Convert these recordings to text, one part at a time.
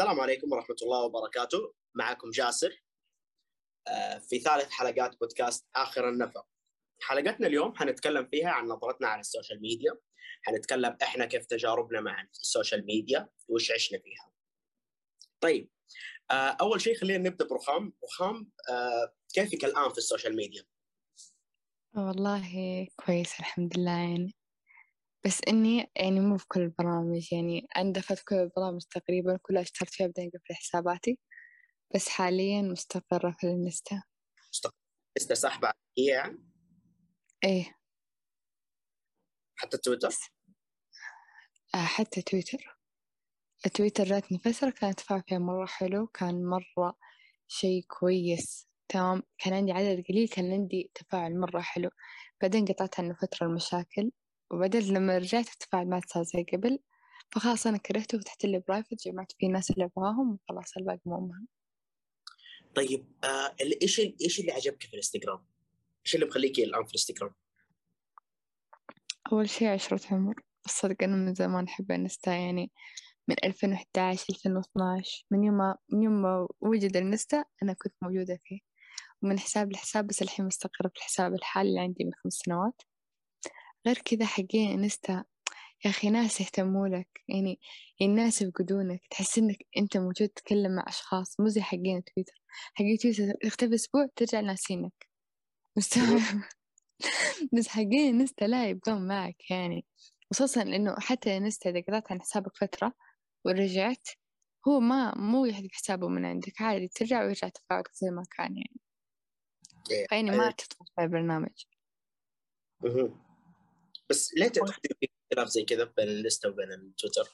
السلام عليكم ورحمة الله وبركاته. معكم جاسر آه، في ثالث حلقات بودكاست آخر النفق. حلقتنا اليوم حنتكلم فيها عن نظرتنا عن ال social media. حنتكلم إحنا كيف تجاربنا مع ال social media وش عشنا فيها. طيب آه، أول شيء خلينا نبدأ برخام. رخام آه، كيفك الآن في ال social media؟ والله كويس الحمد لله. يعني بس إني يعني مو في كل البرامج يعني أنا دخلت كل البرامج تقريبا كلها اشتركت فيها بعدين قفل حساباتي. بس حاليا مستقرة في الانستا. لسه ساحبة هي يعني؟ إيه. حتى تويتر؟ آه حتى تويتر. تويتر جاتني فترة كان التفاعل فيها مرة حلو كان مرة شيء كويس. تمام. كان عندي عدد قليل كان عندي تفاعل مرة حلو. بعدين قطعت عنه فترة المشاكل. وبعدين لما رجعت التفاعل ما صار زي قبل فخلاص أنا كرهته وفتحت لي private جمعت فيه الناس اللي أبغاهم وخلاص الباقي مو مهم طيب آه إيش ال- إيش اللي عجبك في الإنستغرام؟ إيش اللي مخليكي الآن في الإنستغرام؟ أول شي عشرة عمر الصدق أنا من زمان أحب إنستا يعني من 2011 2012 من يوم ما من يوم ما وجد الإنستا أنا كنت موجودة فيه ومن حساب لحساب بس الحين مستقرة في الحساب الحالي اللي عندي من خمس سنوات غير كذا حقين إنستا يا أخي ناس يهتموا لك يعني الناس يفقدونك تحس إنك أنت موجود تتكلم مع أشخاص مو زي حقين تويتر. حقين تويتر تختفي أسبوع ترجع ناسينك مستوعب بس حقين إنستا لا يبقون معك يعني. خصوصا إنه حتى إنستا إذا قطعت عن حسابك فترة ورجعت هو ما مو يحذف حسابه من عندك عادي ترجع ويرجع تفاعلك زي ما كان يعني. إيه. فيعني ما تدخل في البرنامج. بس ليه تعتقدي في اختلاف زي كذا بين الانستا وبين التويتر؟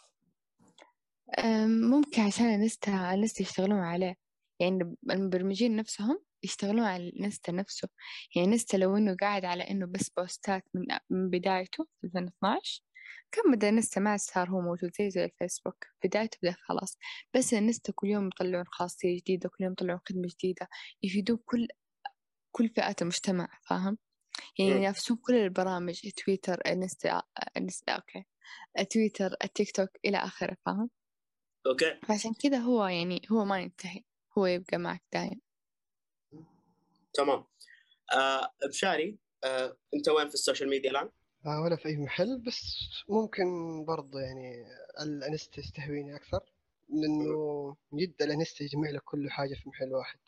ممكن عشان الانستا الانستا يشتغلون عليه. يعني المبرمجين نفسهم يشتغلون على الانستا نفسه. يعني انستا لو إنه قاعد على إنه بس بوستات من من بدايته في 2012 كان بدا انستا ما صار هو موجود زي زي الفيسبوك. بدايته بدا خلاص. بس انستا كل يوم يطلعون خاصية جديدة كل يوم يطلعون خدمة جديدة. يفيدون كل كل فئات المجتمع فاهم؟ يعني. ينافسون كل البرامج تويتر انستا انستا okay. تويتر التيك توك إلى آخره فاهم؟ okay. فعشان كذا هو يعني هو ما ينتهي هو يبقى معك دايم. تمام. آه بشاري آه أنت وين في ال social media الآن؟ آه ولا في أي محل بس ممكن برضه يعني الانستا يستهويني أكثر لأنه جد الانستا يجمع لك كل حاجة في محل واحد.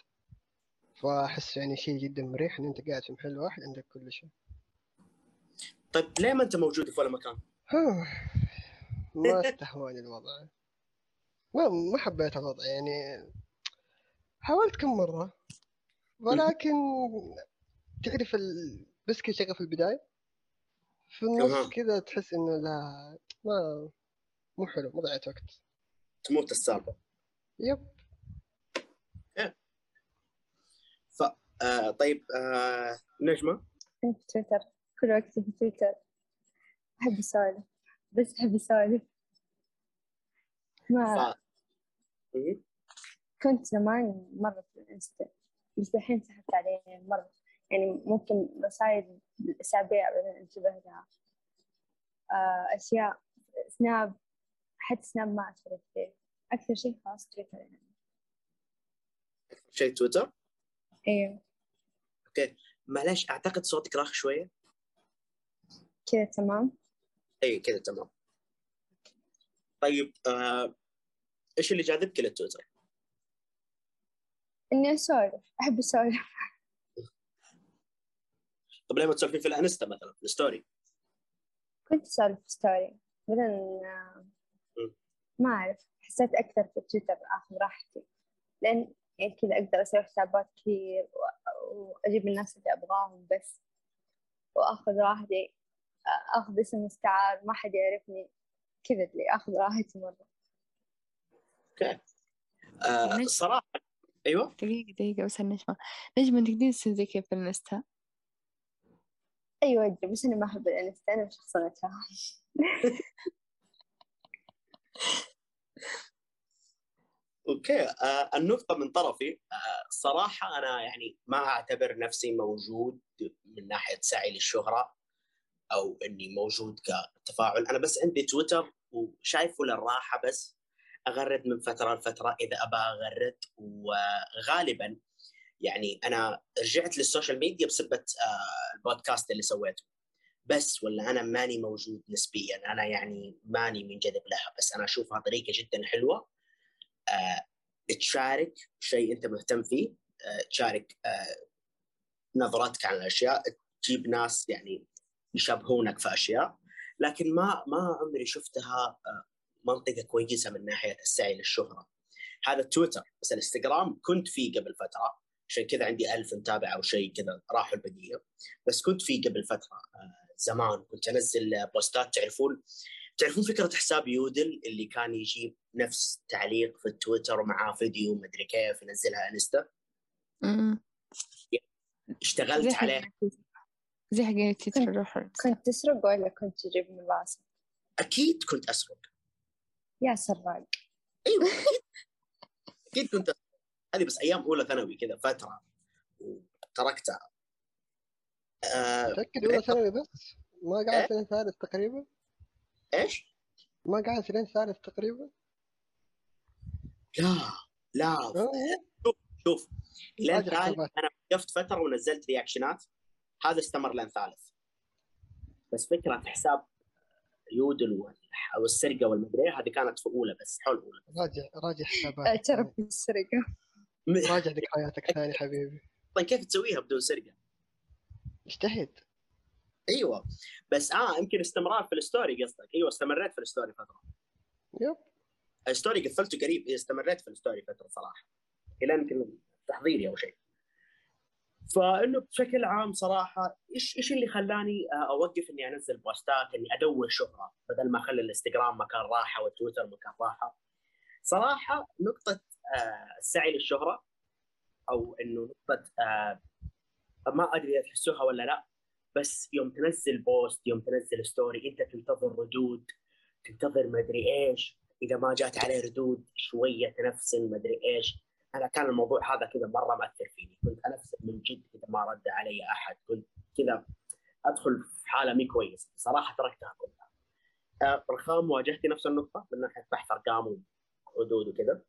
فأحس يعني شيء جدا مريح إن أنت قاعد في محل واحد عندك كل شيء. طيب ليه ما أنت موجود في ولا مكان؟ ما استهواني الوضع. ما ما حبيت الوضع يعني. حاولت كم مرة ولكن تعرف ال... بس كذا شغف في البداية في. النص كذا تحس إنه لا ما مو حلو مضيعة وقت. تموت السالفه يب ف آه طيب آه أنا في تويتر. كل وقتي في تويتر. أحب أسولف. بس أحب أسولف. ما. مهم. كنت زمان مرة في الإنستا. بس الحين سحبت عليه مرة. يعني ممكن رسايل بالأسابيع بعدين انتبه لها آه، أشياء. سناب. حتى سناب ما أشترك فيه. أكثر شيء خلاص تويتر يعني. شيء تويتر؟ أيوه okay معلش أعتقد صوتك راخ شوية كذا تمام اي كذا تمام طيب آه إيش اللي جاذبك للتويتر؟ إني أسولف أحب أسولف طب ليه ما تسولفين في الانستا مثلا في ال story؟ كنت أسولف في story بعدين آه،. ما أعرف حسيت أكثر في تويتر آخذ راحتي لأن يعني كذا أقدر أسوي حسابات كثير وأجيب الناس اللي أبغاهم بس وآخذ راحتي آه، آخذ اسم مستعار ما حد يعرفني كذا اللي آخذ راحتي مرة. Okay. آه نجم. الصراحه أيوه. دقيقة دقيقة بس النجمة نجمة تقدرين تصير زي كيف في الانستا؟ أيوة أدري بس أنا ما أحب الإنستا أنا شخص Okay آه النقطة من طرفي آه صراحة أنا يعني ما أعتبر نفسي موجود من ناحية سعي للشهرة أو إني موجود كتفاعل. أنا بس عندي تويتر وشايفه للراحة بس أغرد من فترة لفترة إذا أبى أغرد. وغالبا يعني أنا رجعت لل social media بسبة آه، البودكاست اللي سويته. بس ولا أنا ماني موجود نسبيا أنا يعني ماني منجذب لها. بس أنا أشوفها طريقة جدا حلوة. آه، تشارك شيء أنت مهتم فيه آه، تشارك آه، نظرتك عن الأشياء تجيب ناس يعني يشبهونك في أشياء. لكن ما ما عمري شفتها آه، منطقة كويسة من ناحية السعي للشهرة. هذا تويتر بس الإنستغرام كنت فيه قبل فترة عشان كذا عندي ألف متابع أو شيء كذا راحوا البقيه بس كنت فيه قبل فترة زمان كنت أنزل بوستات تعرفون تعرفون فكرة حساب يودل اللي كان يجيب نفس تعليق في التويتر ومعاه فيديو مدري كيف ينزلها إنستا؟ اشتغلت عليه. زي حق تويتر روح كنت تسرق ولا كنت تجيب من راسك؟ أكيد كنت أسرق. يا سراق. أيوه أكيد. كنت أسرق. هذه بس أيام أولى ثانوي كذا فترة. وتركتها. آه متأكد أولى ثانوي بس؟ ما إيه؟ قعدت لين ثالث تقريبا؟ إيش؟ ما قعدت لين ثالث تقريبا. لا لا. آه، شوف لين راجع ثالث. أنا وقفت فترة ونزلت رياكشنات. هذا استمر لين ثالث. بس فكرة حساب يودل أو السرقة والمدري إيه، هذه كانت في أولى بس حول أولى راجع راجع حسابات. اعترف بالسرقة م- راجع ذكرياتك ثاني حبيبي. طيب كيف تسويها بدون سرقة؟ اجتهد أيوه. بس آه يمكن استمرار في ال story قصدك. أيوه استمريت في ال story فترة. Yep. ال story قفلته قريب. استمريت في ال story فترة صراحة. إلى يمكن تحضيري أو شيء. فإنه بشكل عام صراحة إيش إيش اللي خلاني آه، أوقف إني أنزل بوستات إني أدور شهرة بدل ما أخلي الإنستغرام مكان راحة والتويتر مكان راحة؟ صراحة نقطة آه، السعي للشهرة أو إنه نقطة آه، ما أدري تحسوها ولا لا. بس يوم تنزل post يوم تنزل story انت تنتظر ردود تنتظر مدري إيش. إذا ما جات عليه ردود شوية تنفسن مدري إيش. أنا كان الموضوع هذا كذا مرة مأثر فيني. كنت أنفسن من جد إذا ما رد علي أحد. كنت كذا أدخل في حالة مي كويسه صراحة تركتها كلها. آه، رخام واجهتي نفس النقطة؟ من ناحية بحث أرقام وردود وكذا؟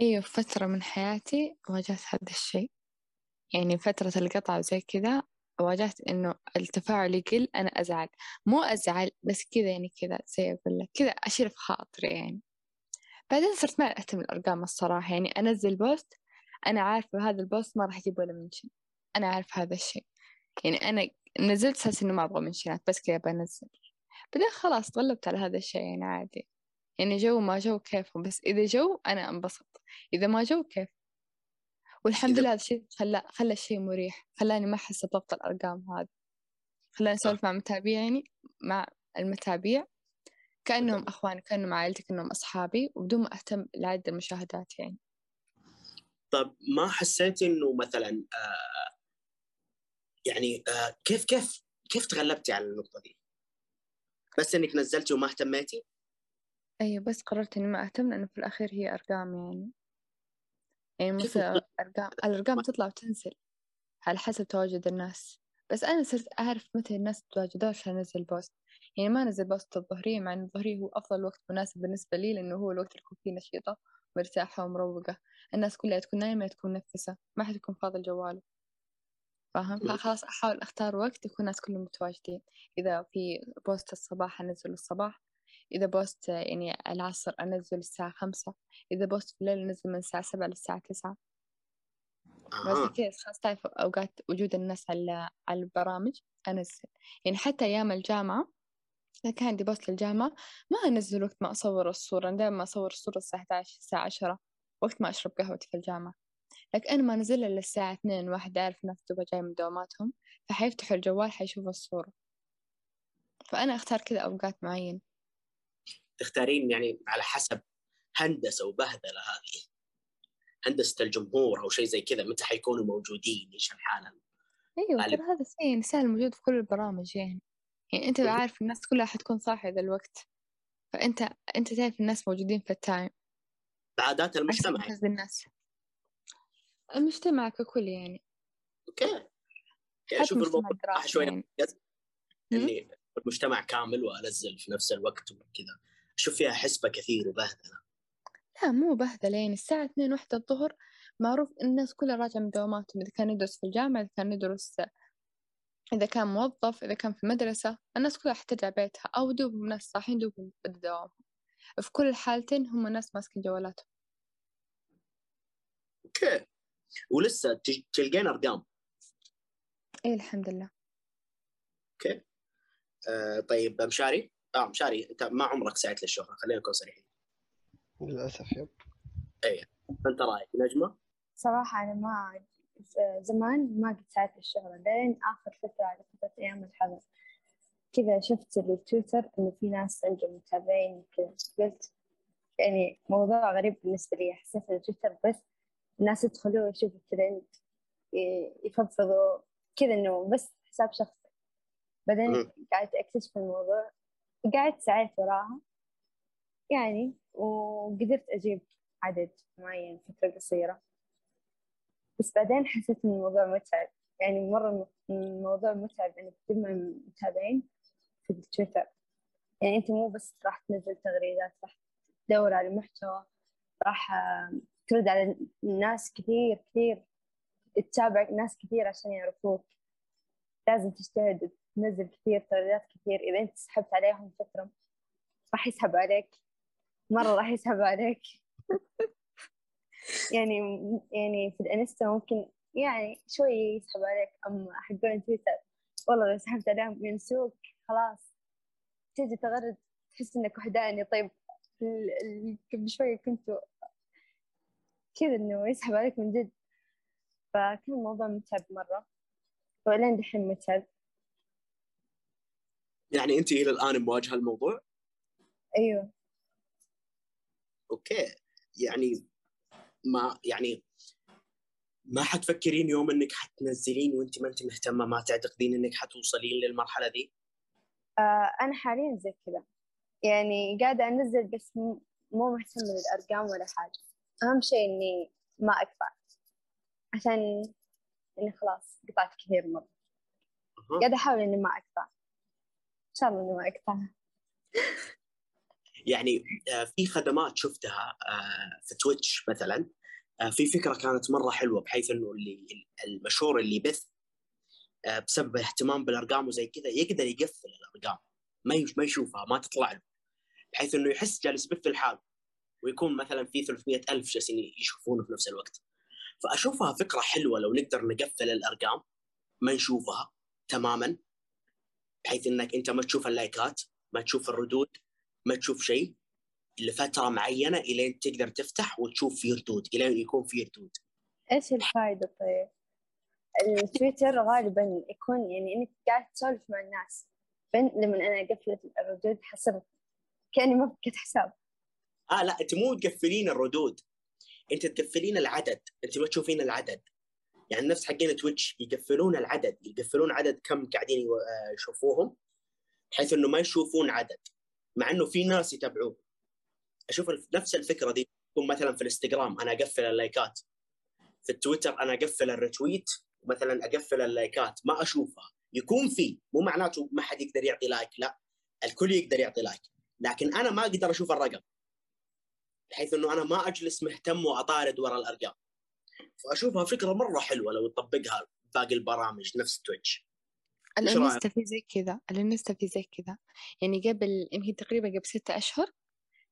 أيوة في فترة من حياتي واجهت هذا الشيء. يعني فترة القطع وزي كذا واجهت إنه التفاعل يقل أنا أزعل. مو أزعل بس كذا يعني كذا زي أقول لك كذا أشيل في خاطري يعني. بعدين صرت ما أهتم الأرقام الصراحة يعني أنزل post أنا عارفة هذا ال post ما راح يجيب ولا mention. أنا عارفة هذا الشيء. يعني أنا نزلت أساس إنه ما أبغى منشنات بس كذا بنزل. بعدين خلاص تغلبت على هذا الشيء يعني عادي. يعني جو ما جو كيفهم بس إذا جو أنا أنبسط. إذا ما جو كيف؟ والحمد لله هذا الشيء خلى خلى الشيء مريح. خلاني ما أحس بضغط الأرقام هذا خلاني أسولف مع متابعيني مع المتابعين كأنهم أخواني كأنهم عائلتي كأنهم أصحابي وبدون ما أهتم لعدد المشاهدات يعني. طب ما حسيت إنه مثلا آه يعني آه كيف كيف كيف تغلبتي على النقطة دي؟ بس إنك نزلتي وما اهتميتي؟ أيوة بس قررت إني ما أهتم لأنه في الأخير هي أرقام يعني. يعني كيف مثل أرقام الأرقام تطلع وتنزل على حسب تواجد الناس. بس أنا صرت أعرف متى الناس تواجدوا عشان أنزل post. يعني ما أنزل post الظهرية مع إن الظهرية هو أفضل وقت مناسب بالنسبة لي لأنه هو الوقت اللي أكون فيه نشيطة مرتاحة ومروقة. الناس كلها تكون نايمة تكون منفسة ما حد يكون فاضي الجوال فاهم. فخلاص أحاول أختار وقت يكون الناس كلهم متواجدين. إذا في post الصباح أنزل الصباح. إذا post يعني العصر أنزل الساعة خمسة إذا post في الليل أنزل من الساعة سبعة للساعة تسعة. بس. كذا خلاص تعرف أوقات وجود الناس على على البرامج أنزل. يعني حتى أيام الجامعة إذا كان عندي بوست للجامعة ما أنزل وقت ما أصور الصورة أنا دائما أصور الصورة الساعة 11 الساعة 10 وقت ما أشرب قهوتي في الجامعة. لكن أنا ما أنزلها إلا الساعة 2 واحد أعرف الناس دوبها جاي من دواماتهم فحيفتحوا الجوال حيشوفوا الصورة. فأنا أختار كذا أوقات معينة. تختارين يعني على حسب هندسة وبهذله هذه. هندسة الجمهور أو شيء زي كذا متى حيكونوا موجودين؟ إيش الحاله غالب. ترى هذا الشيء يعني سهل موجود في كل البرامج يعني. يعني أنت مهم. عارف الناس كلها حتكون صاحية ذا الوقت. فأنت أنت تعرف الناس موجودين في ال time. عادات المجتمع. الناس. المجتمع ككل يعني. Okay. أشوف الموضوع شوي يعني. إني المجتمع كامل وانزل في نفس الوقت وكذا. أشوف فيها حسبة كثير وبهدلة. لا مو بهدلة يعني الساعة اثنين واحدة الظهر معروف الناس كلها راجعة من دواماتهم إذا كان يدرس في الجامعة إذا كان يدرس إذا كان موظف إذا كان في مدرسة الناس كلها حترجع بيتها أو دوبهم ناس صاحيين دوبهم بدأ دوامهم في كل الحالتين هم ناس ماسكين جوالاتهم. Okay. ولسه تلقين أرقام؟ إيه الحمد لله. Okay. آه طيب مشاري آه مشاري أنت ما عمرك سعيت للشهره خلينا نكون صريحين. للأسف يب. فانت رأيك؟ نجمة؟ صراحة أنا ما زمان ما قد ساعدت الشهرة لين آخر فترة على فترة أيام الحظر كذا شفت التويتر إنه في ناس عندهم متابعين وكذا. قلت يعني موضوع غريب بالنسبة لي حسيت إن التويتر بس الناس يدخلوا يشوفوا الترند يفضفضوا كذا إنه بس حساب شخصي. بعدين. قعدت أكتشف الموضوع قعدت سعيت وراها. يعني وقدرت أجيب عدد معين فترة قصيرة. بس بعدين حسيت إن الموضوع متعب. يعني مرة الموضوع متعب. إنك تجمع متابعين في التويتر. يعني أنت مو بس راح تنزل تغريدات راح تدور على محتوى راح ترد على ناس كثير كثير تتابع ناس كثير عشان يعرفوك. لازم تجتهد تنزل كثير تغريدات كثير. إذا أنت سحبت عليهم فترة راح يسحب عليك مرة راح يسحب عليك. يعني يعني في الانستا ممكن يعني شوي يسحب عليك. أما حقون تويتر والله لو سحبت عليهم ينسوك خلاص. تجي تغرد تحس إنك وحداني طيب ال- ال- قبل شوي كنتوا كذا إنه يسحب عليك من جد. فكان الموضوع متعب مرة. ولين دحين متعب. يعني انت إلى الان مواجهة الموضوع؟ أيوه. أوكي. يعني ما يعني ما حتفكرين يوم إنك حتنزلين وإنت ما إنت مهتمة ما تعتقدين إنك حتوصلين للمرحلة دي؟ آه أنا حاليا زي كذا. يعني قاعدة أنزل بس مو مهتمة للارقام ولا حاجة. أهم شيء إني ما أقطع. عشان إني خلاص قطعت كثير مرة. أها. قاعدة أحاول إني ما أقطع. شاء الله اني ما اقطع يعني آه، في خدمات شفتها آه، في تويتش مثلا آه، في فكرة كانت مرة حلوة بحيث إنه اللي المشهور اللي يبث بسبب الاهتمام بالأرقام وزي كذا يقدر يقفل الأرقام. ما ما يشوفها ما تطلع له. بحيث إنه يحس جالس يبث لحاله ويكون مثلا في 300 ألف جالسين يشوفونه في نفس الوقت. فأشوفها فكرة حلوة لو نقدر نقفل الأرقام ما نشوفها تماما. بحيث إنك أنت ما تشوف اللايكات ما تشوف الردود ما تشوف شيء لفترة معينة إلين تقدر تفتح وتشوف في ردود إلين يكون في ردود. إيش الفايدة طيب؟ التويتر غالبا يكون يعني إنك قاعد تسولف مع الناس. فين لما أنا قفلت الردود حسبت كأني ما فكت حساب. آه لا أنت مو تقفلين الردود. أنت تقفلين العدد. أنت ما تشوفين العدد. يعني نفس حقين تويتش يقفلون العدد يقفلون عدد كم قاعدين آه، يشوفوهم بحيث إنه ما يشوفون عدد مع إنه في ناس يتابعوه. أشوف نفس الفكرة دي تكون مثلا في الإنستغرام أنا أقفل اللايكات في التويتر أنا أقفل ال retweet مثلا أقفل اللايكات ما أشوفها. يكون في مو معناته ما حد يقدر يعطي like لا الكل يقدر يعطي like لكن أنا ما أقدر أشوف الرقم بحيث إنه أنا ما أجلس مهتم وأطارد ورا الأرقام. فأشوفها فكرة مرة حلوة لو تطبقها باقي البرامج نفس تويتش؟ الانستا في زي كذا الانستا في زي كذا. يعني قبل يمكن تقريبا قبل ستة أشهر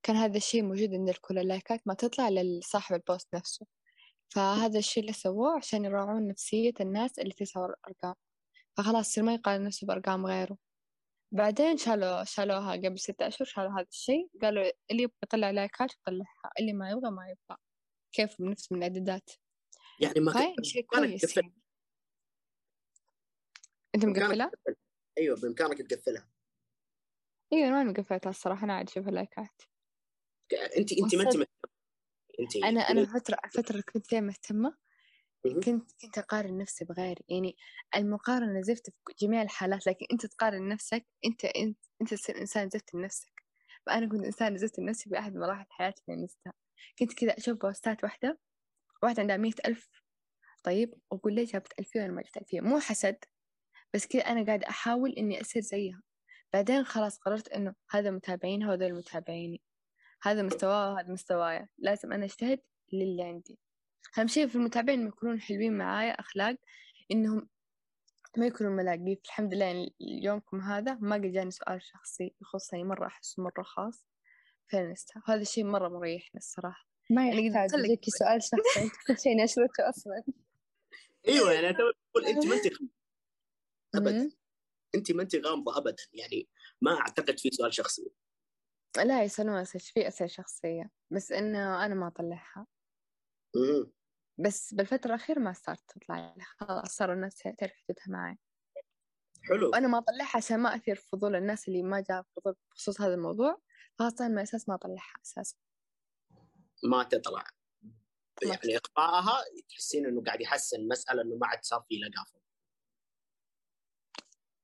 كان هذا الشيء موجود عند الكل اللايكات ما تطلع لصاحب ال post نفسه. فهذا الشيء اللي سووه عشان يراعون نفسية الناس اللي تسوى الأرقام. فخلاص يصير ما يقارن نفسه بأرقام غيره. بعدين شالوا شالوها قبل ستة أشهر شالوا هذا الشيء. قالوا اللي يبغى يطلع لايكات يطلعها اللي ما يبغى ما يبغى. كيف؟ بنفس من الإعدادات. يعني ما فهي كنت شيء كويس يعني. مقفلة؟ تقفل. أيوه بإمكانك تقفلها. أيوة أنا ما مقفلتها الصراحة أنا عاد أشوف اللايكات أنت أنت ما أنت. أنت أنا أنا فترة الفترة اللي كنت مهم. كنت كنت أقارن نفسي بغيري. يعني المقارنة زفت في جميع الحالات لكن أنت تقارن نفسك أنت أنت أنت تصير إنسان زفت لنفسك. فأنا كنت إنسان زفت لنفسي في أحد مراحل حياتي في الانستا كنت كذا أشوف بوستات واحدة. واحدة عندها مية ألف. طيب وأقول ليه جابت ألفية وأنا ما جبت ألفية مو حسد بس كذا أنا قاعدة أحاول إني أصير زيها. بعدين خلاص قررت إنه هذا متابعين هذول متابعيني. هذا مستواه وهذا مستواي. لازم أنا أجتهد للي عندي. أهم شيء في المتابعين إنهم يكونون حلوين معايا أخلاق إنهم ما يكونوا ملاقيف الحمد لله يعني يومكم هذا ما قد جاني سؤال شخصي يخصني مرة أحسه مرة خاص. في الانستا وهذا الشيء مرة مريحني الصراحة. ما يعني يحتاج يجيكي سؤال شخصي. أنت كل شيء نشرته أصلا. أيوه يعني أنا أقول أنت ما أنت ابدا. مم. أنت ما أنت غامضة ابدا. يعني ما أعتقد في سؤال شخصي. لا يسألون أسئلة في أسئلة شخصية؟ بس إنه أنا ما أطلعها مم. بس بالفترة الأخيرة ما صارت تطلع. لي خلاص صاروا الناس تعرف حدودها معي حلو. وأنا ما أطلعها عشان ما أثير فضول الناس اللي ما جاء فضول بخصوص هذا الموضوع. خاصة من أساس ما أطلعها أساسا. ما تطلع. يعني اخفائها تحسين إنه قاعد يحسن مسألة إنه ما عاد صار في لقافه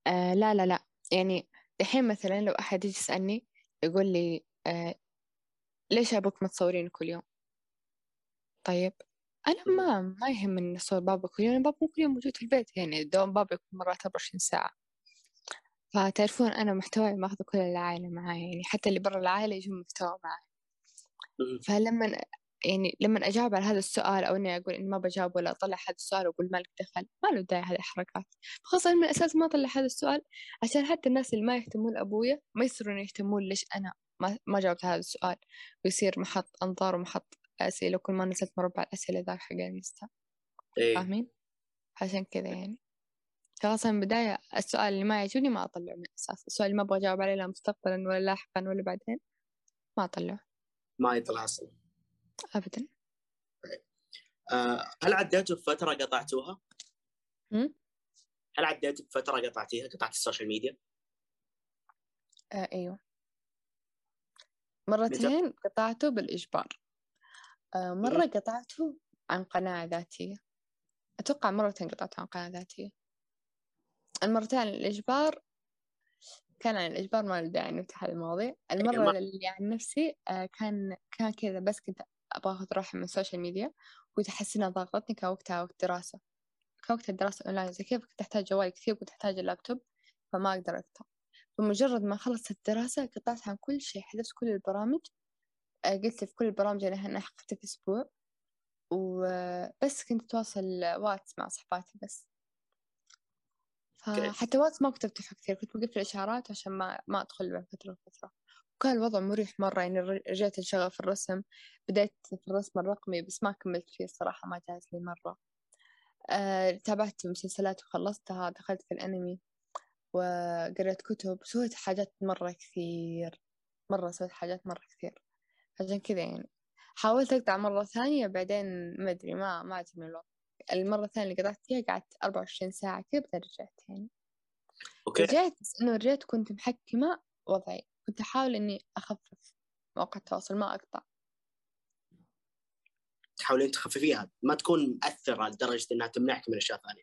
آه لا لا لا. يعني دحين مثلا لو أحد يجي يسألني يقول لي آه ليش أبوك ما تصورين كل يوم؟ طيب أنا ما ما يهمني أصور بابا كل يوم بابا كل يوم موجود في البيت. يعني دوام بابا يكون مرات 24 ساعة. فتعرفون أنا محتواي ماخذة كل العائلة معاي. يعني حتى اللي برا العائلة يجون محتوى معاي. مم. فلما يعني لما أجاوب على هذا السؤال أو إني أقول إني ما بجاوب ولا أطلع هذا السؤال وأقول ما لك دخل ما له داعي هذه الحركات. خاصة من الأساس ما أطلع هذا السؤال عشان حتى الناس اللي ما يهتمون أبويا ما يصيرون يهتمون ليش أنا ما, ما جاوبت هذا السؤال. ويصير محط أنظار ومحط أسئلة كل ما نزلت مربع الأسئلة ذاك حق الانستا. إيه. فاهمين؟ عشان كذا يعني. خلاص من البداية السؤال اللي ما يعجبني ما أطلعه من الأساس. السؤال اللي ما أبغى أجاوب عليه لا مستقبلا ولا لاحقا ولا بعدين ما أطلعه. ما يطلع أصلا. أبدا. آه هل عديتوا بفترة قطعتوها؟ هل عديتوا بفترة قطعتيها؟ قطعت السوشيال ميديا؟ آه أيوه. مرتين قطعته بالإجبار. آه مرة قطعته عن قناعة ذاتية. أتوقع مرتين قطعته عن قناعة ذاتية. المرتين الإجبار كان عن الإجبار ما له داعي نفتح هذه المواضيع. المرة اللي عن نفسي آه كان كان كذا بس كنت أبغى أخذ راحة من ال social media كنت أحس إنها ضاغطتني كوقتها وقت دراسة كوقت الدراسة أونلاين زي كيف كنت أحتاج جوال كثير كنت أحتاج اللابتوب فما أقدر أقطع بمجرد ما خلصت الدراسة قطعت عن كل شيء حذفت كل البرامج آه، قلت في كل البرامج اللي أنا حققتها في أسبوع. وبس كنت أتواصل واتس مع صحباتي بس. فحتى واتس ما كنت أفتحه كثير كنت بقفل الإشعارات عشان ما ما أدخل بين فترة وفترة. وكان الوضع مريح مرة يعني رجعت في الرسم بدأت في الرسم الرقمي بس ما كملت فيه الصراحة ما جاز لي مرة. أه تابعت مسلسلات وخلصتها دخلت في الأنمي وقرأت كتب سويت حاجات مرة كثير مرة سويت حاجات مرة كثير. عشان كذا يعني. حاولت أقطع مرة ثانية بعدين ما أدري ما ما عجبني الوضع. المرة الثانية اللي قطعت فيها قعدت 24 ساعة كذا بعدين رجعت يعني أوكي رجعت بس إنه رجعت كنت محكمة وضعي كنت أحاول إني أخفف مواقع التواصل ما أقطع تحاولين تخففيها ما تكون مؤثرة لدرجة إنها تمنعك من أشياء ثانية.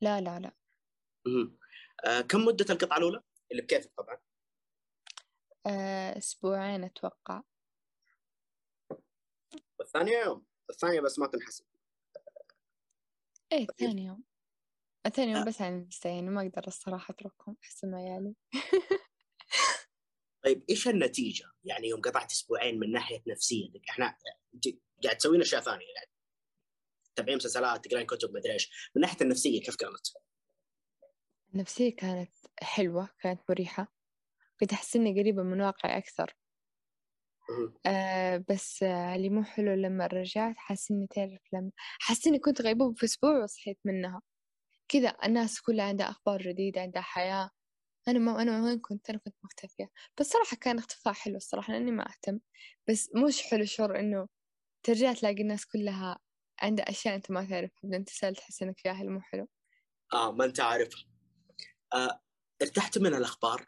لا لا لا. آه كم مدة القطعة الأولى؟ اللي بكيفك طبعا. أه أسبوعين أتوقع والثانية يوم الثانية بس ما تنحسب. إيه ثاني يوم الثاني آه. يوم بس عن الانستا يعني ما أقدر الصراحة أتركهم أحس إنه عيالي طيب إيش النتيجة؟ يعني يوم قطعت أسبوعين من ناحية نفسيتك إحنا انت قاعد تسوين أشياء ثانية يعني تتابعين مسلسلات تقرين كتب مدري إيش، من ناحية النفسية كيف كانت؟ النفسية كانت حلوة كانت مريحة كنت أحس إني قريبة من واقعي أكثر. آه بس آه اللي مو حلو لما رجعت حاسة إني تعرف لما حاسة إني كنت غيبوبة في أسبوع وصحيت منها. كذا الناس كلها عندها أخبار جديدة عندها حياة. أنا ما أنا وين كنت؟ أنا كنت مختفية. بس صراحة كان اختفاء حلو الصراحة لأني ما أهتم. بس مش حلو شعور إنه ترجع تلاقي الناس كلها عندها أشياء أنت ما تعرفها بعدين تسأل تحس إنك جاهل مو حلو؟ آه ما أنت عارفها. آه ارتحت من الأخبار؟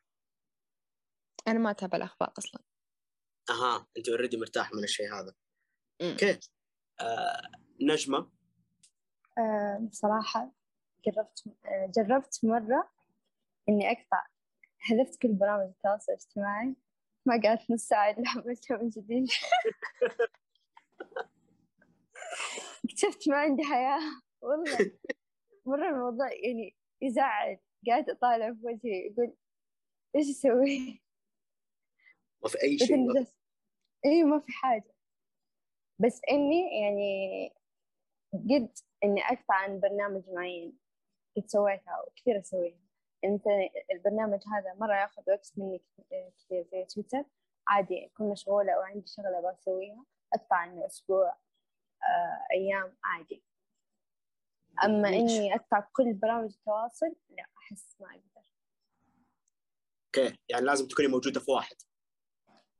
أنا ما أتابع الأخبار أصلا. أها أنت already مرتاح من الشيء هذا. okay. آه نجمة. آه، بصراحة جربت آه، جربت مرة إني أقطع حذفت كل برامج التواصل الاجتماعي. ما قعدت نص ساعة إلا حملتها من جديد. اكتشفت ما عندي حياة. والله. مرة الموضوع يعني يزعل. قاعدة أطالع في وجهي يقول إيش أسوي؟ ما في أي شيء اي ما في حاجة. بس إني يعني قد إني أقطع عن برنامج معين قد سويتها وكثير أسويها. أنت البرنامج هذا مرة ياخذ وقت مني كثير زي تويتر. عادي أكون مشغولة أو عندي شغلة أبغى أسويها أقطع عنه أسبوع آه، أيام عادي. أما ليش؟ إني أقطع كل برامج التواصل لا أحس ما أقدر. أوكي يعني لازم تكوني موجودة في واحد.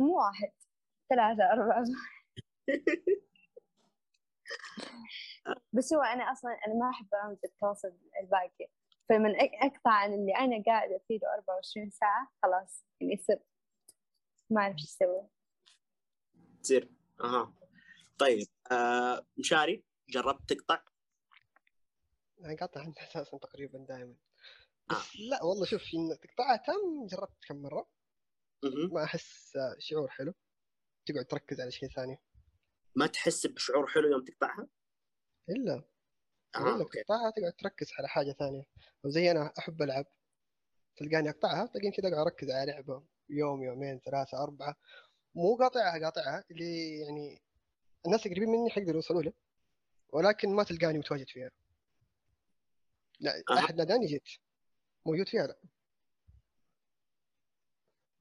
مو واحد ثلاثة أربعة. بس هو أنا أصلا أنا ما أحب برامج التواصل الباقية فمن أق- أقطع عن اللي أنا قاعدة فيه له 24 ساعة خلاص يعني صرت ما أعرف إيش أسوي. تصير أها. طيب آه مشاري جربت تقطع؟ أنا قاطع عنه أساسا تقريبا دائما آه. لا والله شوف إن تقطعها تم جربت كم مرة. مهم. ما أحس آه، شعور حلو. تقعد تركز على شيء ثاني. ما تحس بشعور حلو يوم تقطعها؟ إلا. لك أوكي. تقطعها تقعد تركز على حاجة ثانية. أو زي أنا أحب ألعب. تلقاني أقطعها تلقيني كذا أقعد أركز على لعبة. يوم يومين ثلاثة أربعة. مو قاطعها قاطعها اللي يعني الناس القريبين مني حيقدروا يوصلوا له. ولكن ما تلقاني متواجد فيها. لا. أحد ناداني جيت. موجود فيها لا.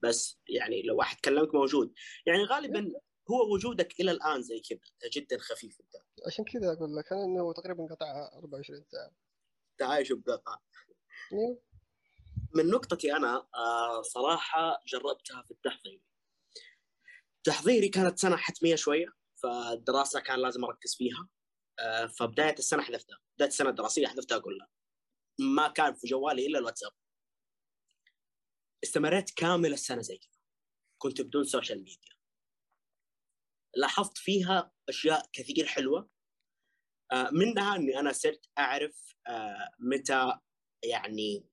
بس يعني لو واحد كلمك موجود. يعني غالبا هو وجودك إلى الآن زي كذا جدا خفيف انت عشان كذا أقول لك أنا إنه تقريبا قطعها 24 ساعة. أنت عايش بقطع أيوه. من نقطتي أنا آه صراحة جربتها في التحضيري تحضيري كانت سنة حتمية شوية فالدراسة كان لازم أركز فيها. آه فبداية السنة حذفتها. بداية السنة الدراسية حذفتها كلها ما كان في جوالي إلا الواتساب. استمريت كامل السنة زي كذا كنت بدون social media لاحظت فيها أشياء كثير حلوة. آه، منها إني أنا صرت أعرف آه، متى يعني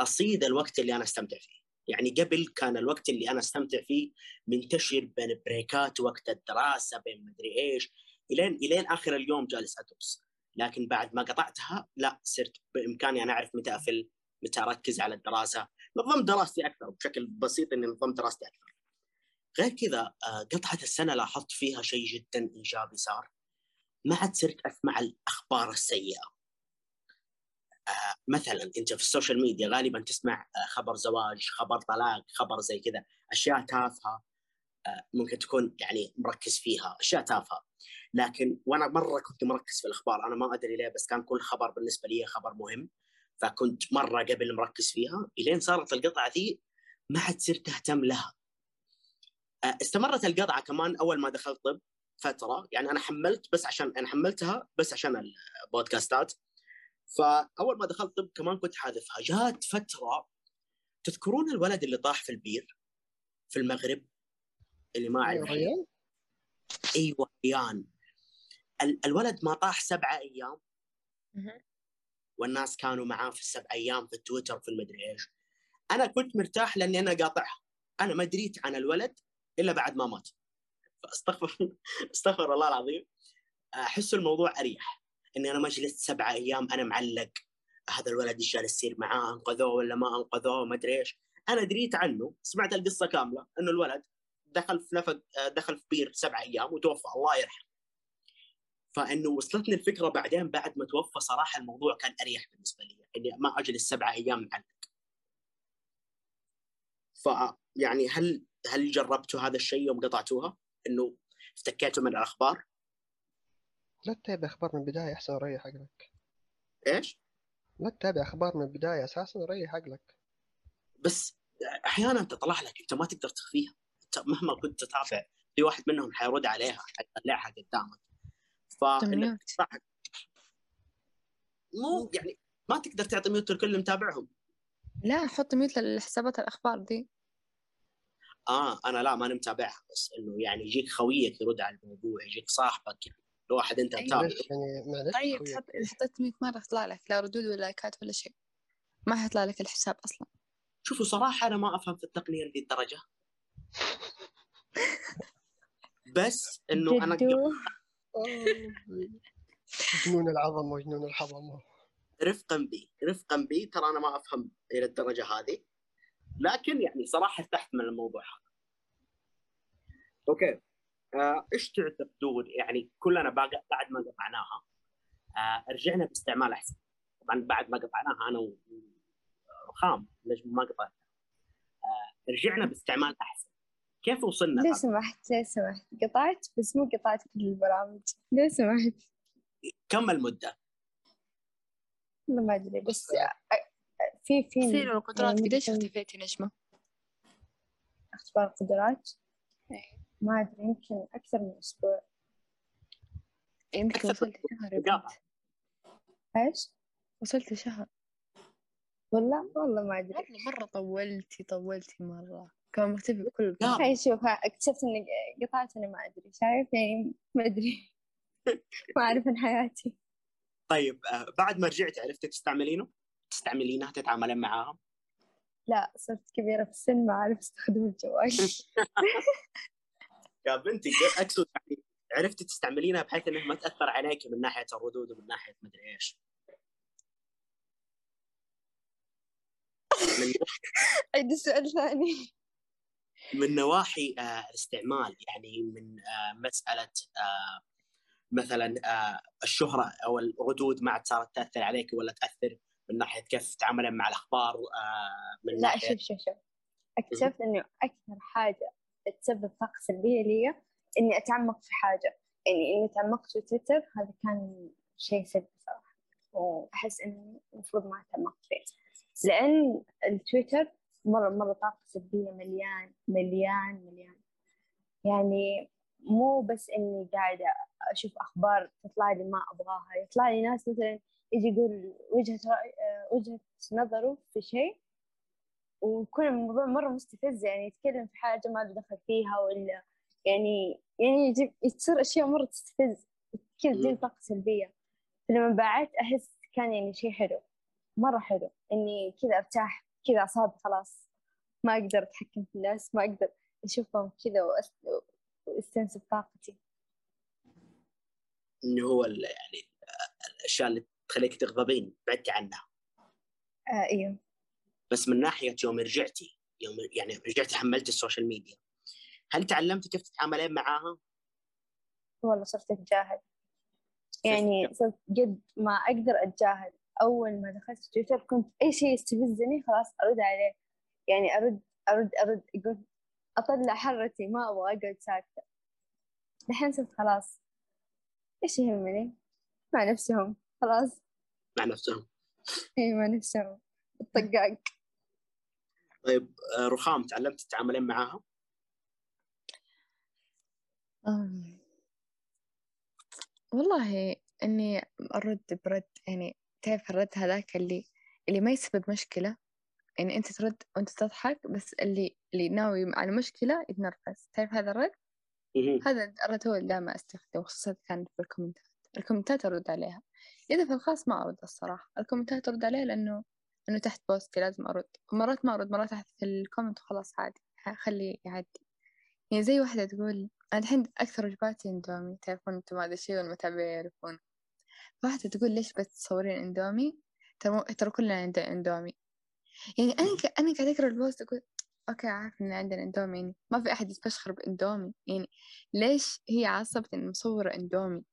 أصيد الوقت اللي أنا أستمتع فيه. يعني قبل كان الوقت اللي أنا أستمتع فيه منتشر بين بريكات وقت الدراسة بين مدري إيش إلين إلين آخر اليوم جالس أدرس. لكن بعد ما قطعتها لا صرت بإمكاني أنا أعرف متى أفل متى أركز على الدراسة نظمت دراستي أكثر بشكل بسيط إني نظمت دراستي أكثر. غير كذا آه، قطعة السنة لاحظت فيها شيء جدا إيجابي صار. ما عاد صرت أسمع الأخبار السيئة. آه، مثلا أنت في ال social media غالبا تسمع آه، خبر زواج خبر طلاق خبر زي كذا أشياء تافهة ممكن تكون يعني مركز فيها أشياء تافهة. لكن وأنا مرة كنت مركز في الأخبار أنا ما أدري ليه بس كان كل خبر بالنسبة لي خبر مهم. فكنت مرة قبل مركز فيها إلين صارت القطعة ذي ما عاد صرت أهتم لها. آه، استمرت القطعة كمان أول ما دخلت طب فترة يعني أنا حملت بس عشان أنا حملتها بس عشان البودكاستات. فأول ما دخلت طب كمان كنت حاذفها جات فترة تذكرون الولد اللي طاح في البير في المغرب اللي ما أعرف. إيوه ريان. ال- الولد ما طاح سبعة أيام. والناس كانوا معاه في السبع أيام في تويتر في المدري إيش. أنا كنت مرتاح لأني أنا قاطعها. أنا ما دريت عن الولد إلا بعد ما مات. فأستغفر أستغفر الله العظيم. أحس الموضوع أريح. إني أنا ما جلست سبعة أيام أنا معلق. هذا الولد إيش جالس يصير معاه؟ أنقذوه ولا ما أنقذوه؟ ما أدري إيش. أنا دريت عنه. سمعت القصة كاملة إنه الولد دخل في نفق دخل في بير سبعة أيام وتوفى. الله يرحمه. فإنه وصلتني الفكرة بعدين بعد ما توفى صراحة الموضوع كان أريح بالنسبة لي إني ما أجلس سبعة أيام معلق ف يعني هل هل جربتوا هذا الشيء يوم قطعتوها؟ إنه افتكيتوا من الأخبار؟ لا تتابع أخبار من البداية أحسن ريح عقلك إيش؟ لا تتابع أخبار من البداية أساسا ريح عقلك بس أحيانا تطلع لك أنت ما تقدر تخفيها مهما كنت تتابع في واحد منهم حيرد عليها حيطلعها قدامك فانك مو يعني ما تقدر تعطي mute لكل اللي متابعهم. لا حط mute للحسابات الأخبار دي. آه أنا لا ماني متابعها بس إنه يعني يجيك خويك يرد على الموضوع يجيك صاحبك يعني لو واحد أنت أيوة. متابع. معلش طيب إذا حطيت mute ما راح يطلع لك لا ردود ولا لايكات ولا شيء. ما حيطلع لك الحساب أصلا. شوفوا صراحة أنا ما أفهم في التقنية لذي الدرجة. بس إنه أنا جنون العظمة وجنون الحظمه رفقا بي رفقا بي. ترى أنا ما أفهم إلى الدرجة هذه لكن يعني صراحة ارتحت من الموضوع هذا. okay. آه، إيش تعتقدون يعني كلنا بعد ما قطعناها آه، رجعنا باستعمال أحسن. طبعا بعد ما قطعناها أنا و- ورخام ليش ما قطعت آه، رجعنا باستعمال أحسن. كيف وصلنا لو سمحت لو سمحت قطعت بس مو قطعت كل البرامج لو سمحت كم المدة؟ والله ما أدري بس في في سير القدرات يعني قديش اختفيتي نجمة؟ أختبار قدرات إيه. ما أدري يمكن أكثر من أسبوع يمكن أكثر وصلت شهر. إيش؟ وصلت شهر والله والله ما أدري والله مرة طولتي طولتي مرة كان مختفي بكل لا. هاي شوف اكتشفت إني قطعت أنا ما أدري. شايف يعني ما أدري. ما أعرف عن حياتي. طيب آه، بعد ما رجعت عرفتي تستعملينه؟ تستعملينها تتعاملين معاها؟ لا صرت كبيرة في السن ما أعرف أستخدم الجوال يا بنتي أقصد يعني عرفتي تستعملينها بحيث إنها ما تأثر عليك من ناحية الردود ومن ناحية مدري إيش. من عيد السؤال ثاني. من نواحي آه، الاستعمال. يعني من آه، مسألة آه، مثلا الشهرة أو الردود ما عاد صارت تأثر عليك ولا تأثر من ناحية كيف تتعاملين مع الأخبار من لا شوف شوف شوف. اكتشفت إنه أكثر حاجة تسبب طاقه سلبية لي إني أتعمق في حاجة. يعني إني تعمقت في تويتر هذا كان شيء سلبي صراحة. وأحس انه المفروض ما اتعمقت فيه. لأن التويتر مره مرة طاقة سلبية مليان مليان مليان. يعني مو بس إني قاعدة أشوف أخبار تطلع لي ما أبغاها. يطلع لي ناس مثلا يجي يقول رأي آه، وجهة نظره في شيء ويكون الموضوع مرة مستفز. يعني يتكلم في حاجة ما له دخل فيها ولا يعني يعني تصير أشياء مرة تستفز. كذا تجيب مم. طاقة سلبية. فلما بعدت أحس كان يعني شيء حلو. مرة حلو. إني كذا أرتاح كذا أعصابي خلاص. ما أقدر أتحكم في الناس ما أقدر أشوفهم كذا وأس- وأستنسب طاقتي. انه هو يعني الأشياء اللي تخليك تغضبين بعدتي عنها. آه أيوه بس من ناحية يوم رجعتي يوم يعني رجعتي حملتي السوشيال ميديا. هل تعلمتي كيف تتعاملين معاها؟ والله صرت أتجاهل. يعني صرت قد ما أقدر أتجاهل. أول ما دخلت تويتر كنت أي شيء يستفزني خلاص أرد عليه. يعني أرد أرد أرد أقول أطلع حرتي ما أبغى أقعد ساكتة. الحين صرت خلاص. إيش يهمني؟ مع نفسهم خلاص. مع نفسهم. إي مع نفسهم. الطقاق. طيب آه، رخام تعلمتي تتعاملين معاها؟ والله إني أرد برد يعني تعرف الرد هذاك اللي اللي ما يسبب مشكلة يعني أنت ترد وأنت تضحك بس اللي اللي ناوي على مشكلة يتنرفز. تعرف هذا الرد. هذا الرد هو اللي دائما أستخدمه خصوصا كان في الكومنتات. الكومنتات أرد عليها. إذا في الخاص ما أرد الصراحة. الكومنتات أرد عليها لأنه إنه تحت بوستي لازم أرد. مرات ما أرد مرات تحت في ال comment وخلاص عادي. خليه يعدي. يعني زي واحدة تقول أنا الحين أكثر وجباتي إندومي. تعرفون أنتم هذا الشيء والمتابعين يعرفون. واحدة تقول ليش بس تصورين إندومي؟ ترى ترى كلنا عندنا إندومي. يعني أنا ك... أنا قاعدة أقرأ ال post أقول okay عارف إن عندنا إندومي. يعني ما في أحد يتفشخر بإندومي. يعني ليش هي عصبت إن مصورة إندومي؟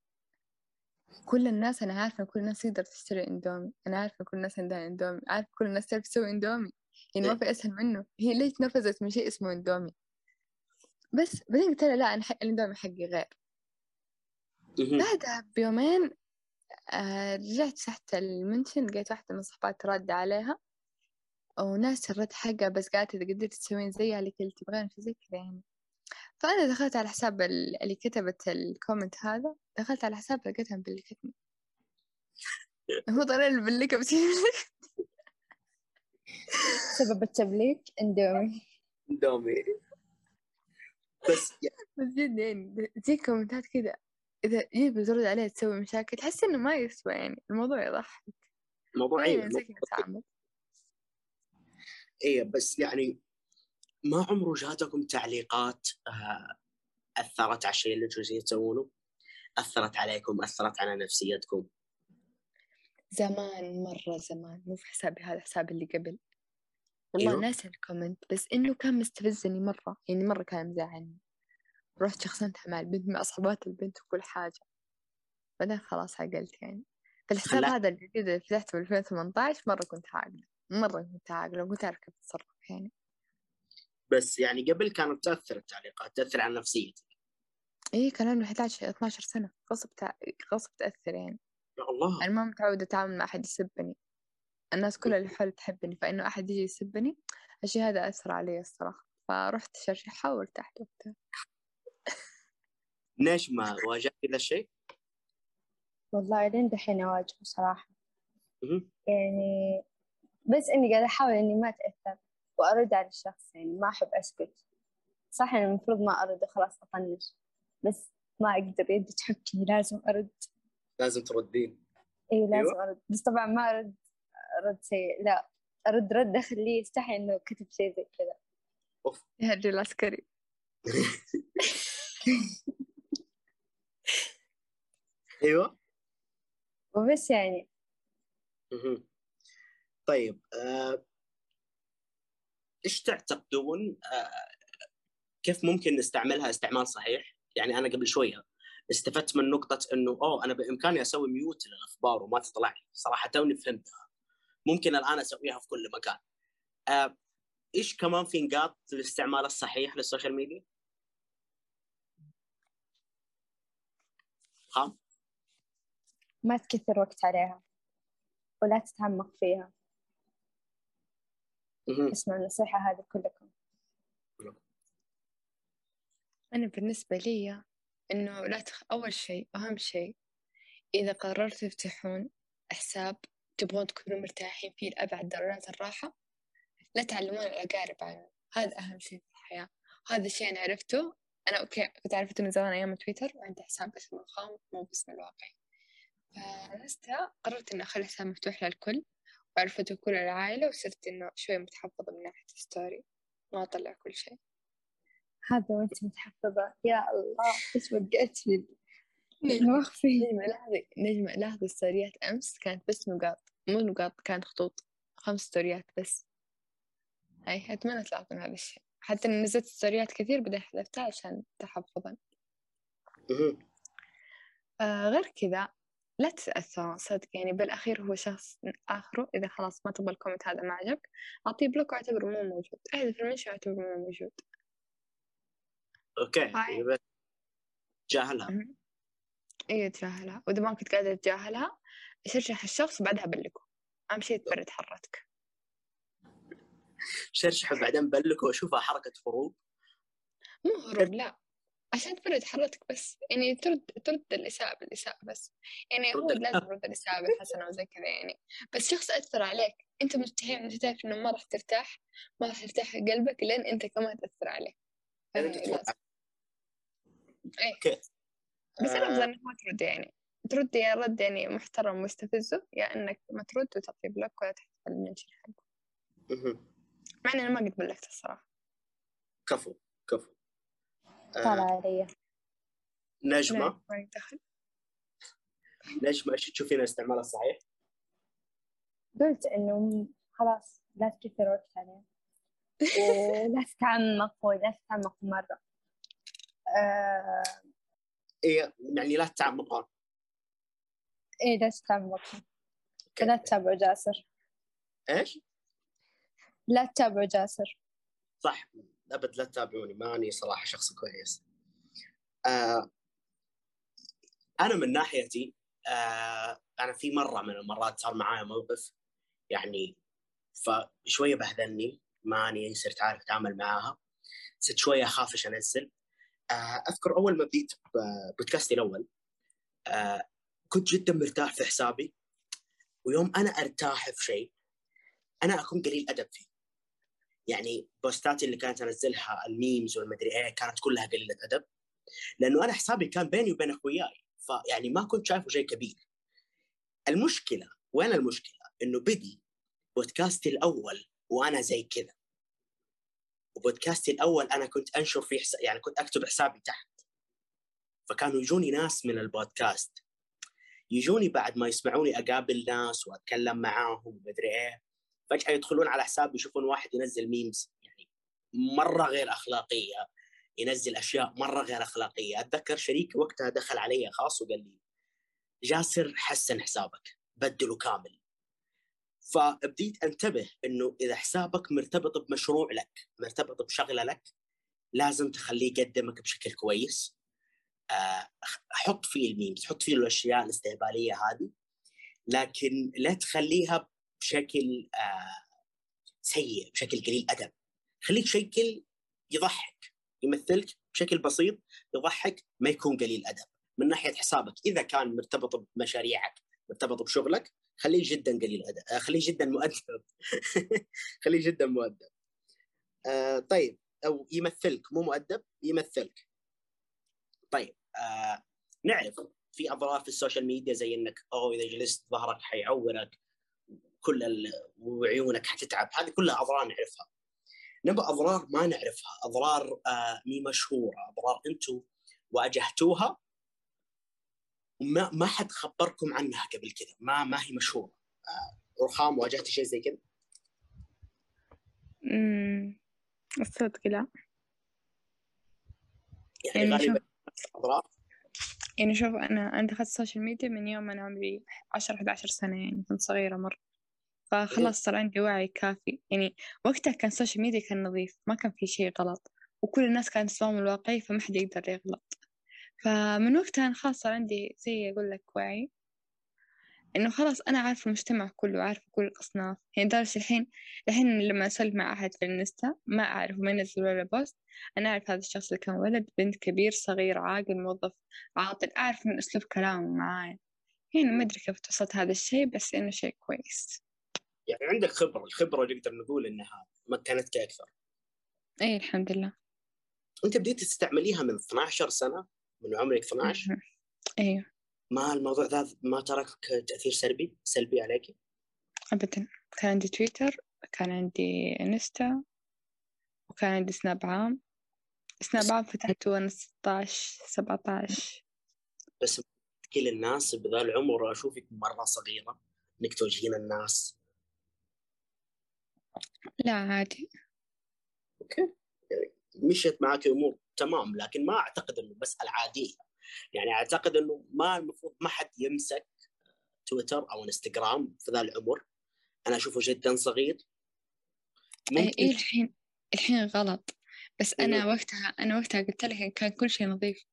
كل الناس أنا عارفة إن كل الناس تقدر تشتري إندومي. أنا عارفة إن كل الناس عندها إندومي. عارفة كل الناس تعرف تسوي إندومي. يعني ما في أسهل منه. هي ليش تنرفزت من شيء اسمه إندومي؟ بس بعدين قلت لها لا أنا حق الإندومي حقي غير. بعدها بيومين رجعت تحت المنشن لقيت واحدة من صحباتي رادة عليها وناس الرد حقها بس قالت إذا قدرت تسوين زيها اللي كنت تبغين في زي كذا يعني. فأنا دخلت على حساب ال- اللي كتبت ال comment هذا دخلت على حساب لقيتها مبلكتني المفروض أنا اللي مبلكة بس سبب التبليك اندومي. دومي بس يعني بس جد يعني زي كومنتات كذا. إذا جيت بترد عليه تسوي مشاكل تحس إنه ما يسوى يعني الموضوع يضحك موضوع زي كذا تعامل إيه بس يعني ما عمره جاتكم تعليقات آه، أثرت على الشيء اللي جالسين تسوونه؟ أثرت عليكم، أثرت على نفسيتكم. زمان مرة زمان مو في حسابي هذا حسابي اللي قبل والله أيوه. ناسي الكومنت بس إنه كان مستفزني مرة يعني مرة كان مزعلني رحت شخصنتها مع البنت مع صحبات البنت وكل حاجة. بعدين خلاص عقلت يعني. في الحساب خلاك- هذا الجديد اللي فتحته ب 2018 مرة كنت عاقلة. مرة كنت عاقلة وكنت أعرف كيف أتصرف يعني. بس يعني قبل كانت تأثر التعليقات تأثر على نفسيتك. إيه كان عمري 11 12 سنة. غصب تع... غصب تأثر يعني. يا الله. أنا ما متعودة أتعامل مع أحد يسبني. الناس كلها اللي حولي تحبني فإنه أحد يجي يسبني الشي هذا أثر علي الصراحة. فرحت شرشحة وارتحت وقتها. ليش ما واجهت ذا الشيء؟ والله لين دحين أواجهه صراحة. يعني بس إني قاعدة أحاول إني ما أتأثر وأرد على الشخص يعني ما أحب أسكت. صح إن المفروض ما أرد وخلاص أطنش بس ما أقدر يدي تحكي لازم أرد. لازم تردين. إيه لازم أيوة. أرد. بس طبعا ما أرد رد سيء لا. أرد رد أخليه يستحي إنه كتب شيء زي كذا. يا هجي العسكري. أيوه وبس يعني مهم. طيب آه، إيش تعتقدون آه، كيف ممكن نستعملها استعمال صحيح؟ يعني أنا قبل شوية استفدت من نقطة إنه أوه أنا بإمكاني أسوي ميوت للأخبار وما تطلع لي، صراحة توني فهمتها. ممكن الآن أسويها في كل مكان. آه، إيش كمان في نقاط للاستعمال الصحيح للسوشيال ميديا؟ خام؟ ما تكثر وقت عليها ولا تتعمق فيها. اسمعوا النصيحة هذه كلكم. أنا بالنسبة لي إنه لا تخ... أول شيء أهم شيء إذا قررتوا تفتحون حساب تبغون تكونوا مرتاحين فيه لأبعد درجات الراحة لا تعلمون الأقارب عنه. هذا أهم شيء في الحياة. هذا الشيء أنا عرفته. أنا okay كنت عرفته من زمان أيام تويتر وعندي حساب باسم الخام مو باسم الواقعي فإنستا قررت إني أخلي حساب مفتوح للكل وعرفته كل العائلة وصرت إنه شوي متحفظة من ناحية ال story ما أطلع كل شيء. هذا وانت متحفظة. يا الله إيش وقعت لي نجمة نجمة لاحظي؟ نجمة لاحظي ستوريات أمس كانت بس نقاط مو نقاط كانت خطوط خمس ستوريات بس. هاي أتمنى تلاحظون هذا الشيء. حتى إني نزلت ستوريات كثير بعدين حذفتها عشان تحفظا. آه غير كذا لا تتأثر صدق. يعني بالأخير هو شخص آخره إذا خلاص ما تبغى ال comment هذا ما عجبك أعطيه block وأعتبره مو موجود. احذف ال mention واعتبره مو موجود. هاي. يبقى تجاهلها. مهم. إيه تجاهلها. وإذا ما كنت قادرة تتجاهلها شرشح الشخص وبعدها بلكه. أهم شيء تبرد حرتك شرشح بعدين بلك وأشوفها حركة هروب. مو هروب لا. عشان تبرد حرتك بس. يعني ترد ترد الإساءة بالإساءة بس. يعني هو. لازم ترد الإساءة بالحسنة وزي كذا يعني. بس شخص أثر عليك. أنت مستحيل أنت تعرف إنه ما راح ترتاح ما راح يرتاح قلبك لين أنت كمان تأثر عليه. يعني. إيه. بس أنا آه. أفضل إنك ما ترد يعني. ترد يا رد يعني محترم مستفزه يا إنك ما ترد وتعطي بلوك ولا تحتفل المنشن حقه. مع إني أنا ما قد بلغت الصراحة. كفو كفو. طالع آه علي ما يدخل نجمة إيش تشوفين الاستعمال الصحيح؟ قلت إنه خلاص لا تكثر وقت عليه. ولا تتعمق ولا تتعمق مرة. آه إيه يعني لا تتعمقون. إيه لا تتعمق أوكي. لا تتابعوا جاسر. إيش؟ لا تتابعوا جاسر. صح. أبد لا تتابعوني ماني صراحة شخص كويس. آه أنا من ناحيتي آه أنا في مرة من المرات صار معايا موقف يعني فشوية بهذلني ماني صرت عارف أتعامل معاها صرت شوية اخاف إيش أنزل. آه أذكر أول ما بديت بودكاستي الأول آه كنت جدا مرتاح في حسابي ويوم أنا أرتاح في شيء أنا أكون قليل أدب فيه. يعني بوستاتي اللي كانت انزلها الميمز والمدري إيه كانت كلها قليلة أدب. لأنه أنا حسابي كان بيني وبين أخوياي فيعني ما كنت شايفه شيء كبير. المشكلة وين المشكلة؟ إنه بدي بودكاستي الأول وأنا زي كذا. وبودكاستي الأول أنا كنت أنشر فيه حس... يعني كنت أكتب حسابي تحت. فكانوا يجوني ناس من البودكاست. يجوني بعد ما يسمعوني أقابل ناس وأتكلم معاهم ومدري إيه. فجأة يدخلون على حسابي يشوفون واحد ينزل ميمز يعني مرة غير أخلاقية ينزل أشياء مرة غير أخلاقية. أتذكر شريكي وقتها دخل علي خاص وقال لي جاسر حسن حسابك بدله كامل. فبديت أنتبه إنه إذا حسابك مرتبط بمشروع لك مرتبط بشغلة لك لازم تخليه يقدمك بشكل كويس. آه، حط فيه الميمز حط فيه الأشياء الاستهبالية هذه لكن لا تخليها بشكل آه، سيء بشكل قليل ادب خليك شكل يضحك يمثلك بشكل بسيط يضحك ما يكون قليل ادب من ناحية حسابك إذا كان مرتبط بمشاريعك مرتبط بشغلك خليه جدا قليل ادب آه، خليه جدا مؤدب. خليه جدا مؤدب. آه طيب أو يمثلك مو مؤدب يمثلك. طيب آه نعرف في اضرار في ال social media زي إنك أو إذا جلست ظهرك حيعورك كل ال... وعيونك حتتعب. هذه كلها أضرار نعرفها. نبى أضرار ما نعرفها. أضرار آه مي مشهورة. أضرار أنتم واجهتوها وما ما حد خبركم عنها قبل كذا. ما ما هي مشهورة. آه رخام واجهتي شيء زي كذا؟ أمم، الصدق لا. يعني يعني غالبا أضرار؟ يعني شوف أنا أنا دخلت ال social media من يوم أنا عمري عشر أحد عشر سنة يعني كنت صغيرة مرة. فخلاص صار عندي وعي كافي. يعني وقتها كان ال social media كان نظيف ما كان في شيء غلط وكل الناس كانت تسمعهم الواقعي فما حد يقدر يغلط. فمن وقتها أنا خلاص صار عندي زي أقول لك وعي إنه خلاص أنا عارفة المجتمع كله عارفة كل الأصناف. يعني لدرجة الحين الحين لما أسولف مع أحد في الانستا ما أعرف ما ينزل ولا post أنا أعرف هذا الشخص اللي كان ولد بنت كبير صغير عاقل موظف عاطل أعرف من أسلوب كلامه معايا يعني ما أدري كيف توصلت هذا الشيء بس إنه شيء كويس. يعني عندك خبرة الخبرة نقدر نقول إنها مكنتك أكثر أي الحمد لله. أنت بديت تستعمليها من 12 سنة من عمرك 12 مهم. أيوه ما الموضوع ذا ما ترك تأثير سلبي سلبي عليك؟ أبدا. كان عندي تويتر كان عندي إنستا وكان عندي سناب عام. سناب عام فتحته وأنا ستاش سبعتاش بس كل الناس بذا العمر أشوفك مرة صغيرة إنك توجهين الناس. لا عادي. okay. يعني مشيت معك امور تمام لكن ما أعتقد إنه مساله عاديه يعني أعتقد إنه ما المفروض ما حد يمسك تويتر أو إنستغرام في ذا العمر. أنا أشوفه جدا صغير. أي ممكن إيه الحين الحين غلط. بس أنا أيوه. وقتها أنا وقتها قلت لك كان كل شيء نظيف.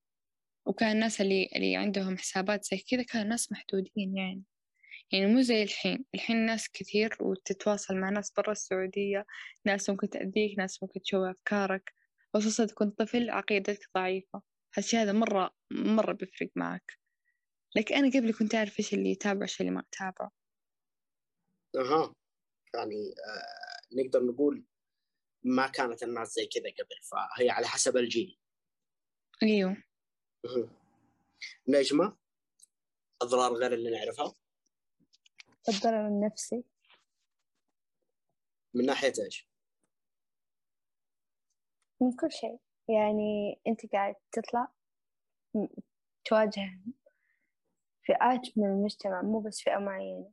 وكان الناس اللي اللي عندهم حسابات زي كذا كانوا ناس محدودين يعني. يعني مو زي الحين. الحين ناس كثير وتتواصل مع ناس برا السعودية ناس ممكن تأذيك ناس ممكن تشوه أفكارك. خصوصا تكون طفل عقيدتك ضعيفة. هالشي هذا مرة مرة بيفرق معك. لكن أنا قبل كنت أعرف إيش اللي يتابع وإيش اللي ما يتابع. أها. يعني آه نقدر نقول ما كانت الناس زي كذا قبل فهي على حسب الجيل. أيوه. مهم. نجمة أضرار غير اللي نعرفها. الضرر النفسي من ناحية إيش؟ من كل شيء. يعني أنت قاعد تطلع تواجه فئات من المجتمع مو بس فئة معينة.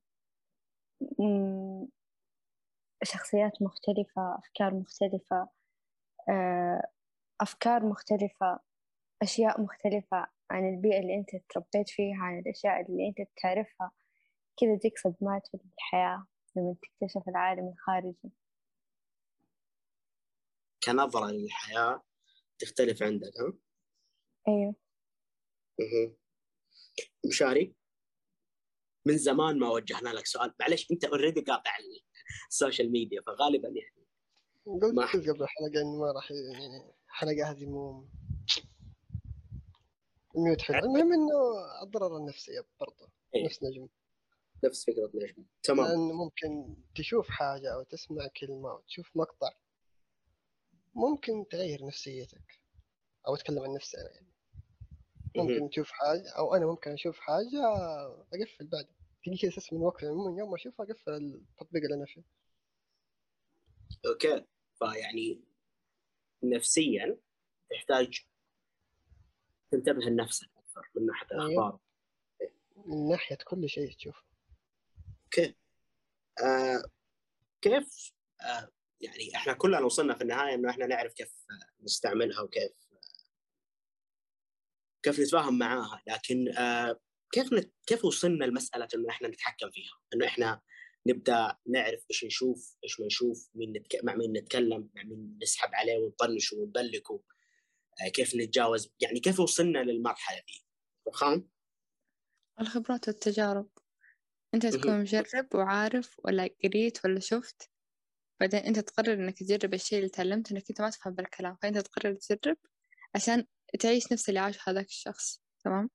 شخصيات مختلفة أفكار مختلفة آه، أفكار مختلفة أشياء مختلفة عن البيئة اللي أنت تربيت فيها عن الأشياء اللي أنت تعرفها. كذا تجيك صدمات في الحياة لما تكتشف العالم الخارجي كنظرة للحياة تختلف عندك ها؟ أيوه مهم. مشاري من زمان ما وجهنا لك سؤال معلش أنت already قاطع ال social media فغالبا يعني قلت ما- قلت قبل الحلقة إنه ما راح يعني الحلقة هذه مو mute حلو المهم إنه الضرر النفسية برضه إيه. نفس نجم نفس فكرة نجم تمام. لأن ممكن تشوف حاجة أو تسمع كلمة أو تشوف مقطع ممكن تغير نفسيتك أو أتكلم عن نفسي أنا يعني. ممكن تشوف حاجة أو أنا ممكن أشوف حاجة أقفل بعدها تجي كذا أساس من وقت من يوم ما أشوفها أقفل التطبيق اللي أنا فيه. okay. فيعني نفسيا تحتاج تنتبه لنفسك أكثر من ناحية أيوه. الأخبار من ناحية كل شيء تشوف okay. آه كيف آه يعني إحنا كلنا وصلنا في النهاية إنه إحنا نعرف كيف نستعملها وكيف كيف نتفاهم معاها. لكن آه كيف نت... كيف وصلنا لمسألة إنه إحنا نتحكم فيها؟ إنه إحنا نبدأ نعرف إيش نشوف إيش ما نشوف مين نتك... مع مين نتكلم مع مين نسحب عليه ونطنشه ونبلكه. آه كيف نتجاوز يعني كيف وصلنا للمرحلة دي؟ فخام الخبرات والتجارب. أنت تكون مجرب وعارف ولا قريت ولا شفت بعدين أنت تقرر إنك تجرب الشيء اللي تعلمته إنك أنت ما تفهم بالكلام فأنت تقرر تجرب عشان تعيش نفس اللي عاشه هذاك الشخص تمام؟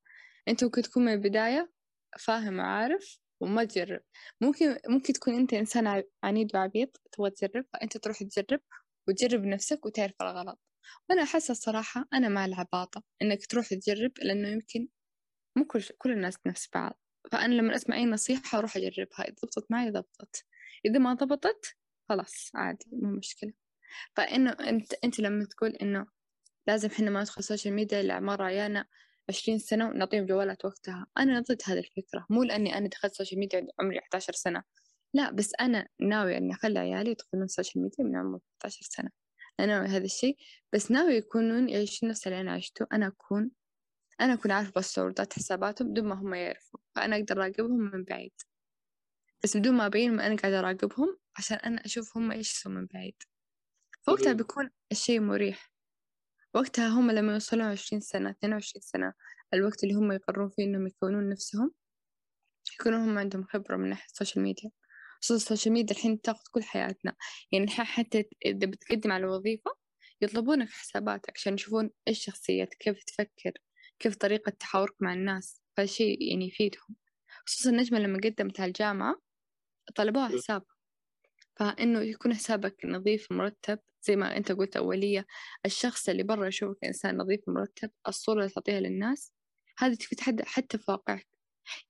أنت ممكن تكون من البداية فاهم وعارف وما تجرب. ممكن ممكن تكون أنت إنسان عنيد وعبيط تبغى تجرب فأنت تروح تجرب وتجرب نفسك وتعرف الغلط. وأنا أحس الصراحة أنا مع العباطة إنك تروح تجرب لأنه يمكن مو كل كل الناس نفس بعض. فأنا لما أسمع أي نصيحة أروح أجربها إذا ضبطت معي ضبطت إذا ما ضبطت خلاص عادي مو مشكلة. فإنه أنت أنت لما تقول إنه لازم إحنا ما ندخل ال social media إلا عمر عيالنا عشرين سنة ونعطيهم جوالات وقتها أنا ضد هذه الفكرة. مو لأني أنا دخلت ال social media عمري 11 سنة. لا بس أنا ناوي إني أخلي عيالي يدخلون ال social media من عمر 11 سنة. أنا ناوي هذا الشيء بس ناوي يكونون يعيشون نفس اللي أنا عشته. أنا أكون أنا أكون عارفة password ات حساباتهم بدون ما هم يعرفوا فأنا أقدر أراقبهم من بعيد. بس بدون ما أبين ما أنا قاعدة أراقبهم عشان أنا أشوف هم إيش يسوون من بعيد. فوقتها بيكون الشيء مريح. وقتها هم لما يوصلون عشرين سنة اثنين وعشرين سنة الوقت اللي هم يقررون فيه إنهم يكونون نفسهم يكونون هم عندهم خبرة من ناحية ال social media خصوصا ال social media الحين تاخذ كل حياتنا. يعني حتى إذا بتقدم على وظيفة يطلبونك حساباتك عشان يشوفون إيش شخصيتك كيف تفكر. كيف طريقة تحاورك مع الناس فشيء يعني يفيدهم. خصوصا النجمة لما قدمت على الجامعة طلبوها حساب. فإنه يكون حسابك نظيف مرتب زي ما أنت قلت أولية الشخص اللي برا يشوفك إنسان نظيف مرتب الصورة اللي تعطيها للناس هذه تتحدى حتى في واقعك.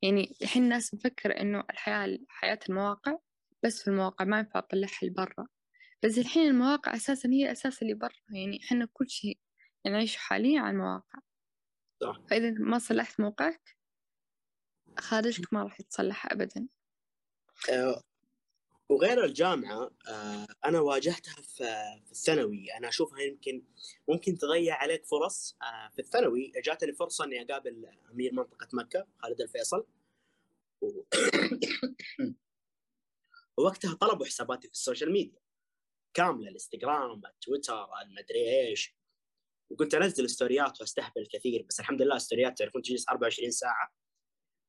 يعني الحين الناس مفكرة إنه الحياة حياة المواقع بس في المواقع ما ينفع أطلعها لبرا. بس الحين المواقع أساسا هي أساس اللي برا. يعني إحنا كل شيء نعيشه حاليا على المواقع. صح. فإذا ما صلحت موقعك خارجك ما راح يتصلح أبدا. آه، وغير الجامعة آه، أنا واجهتها في في الثانوي. أنا أشوفها يمكن ممكن تضيع عليك فرص. آه، في الثانوي جاتني فرصة إني أقابل أمير منطقة مكة خالد الفيصل. و... ووقتها طلبوا حساباتي في ال social media. كاملة الإنستغرام التويتر المدري إيش. وكنت أنزل story ات وأستهبل كثير بس الحمد لله story ات تعرفون تجلس 24 ساعة.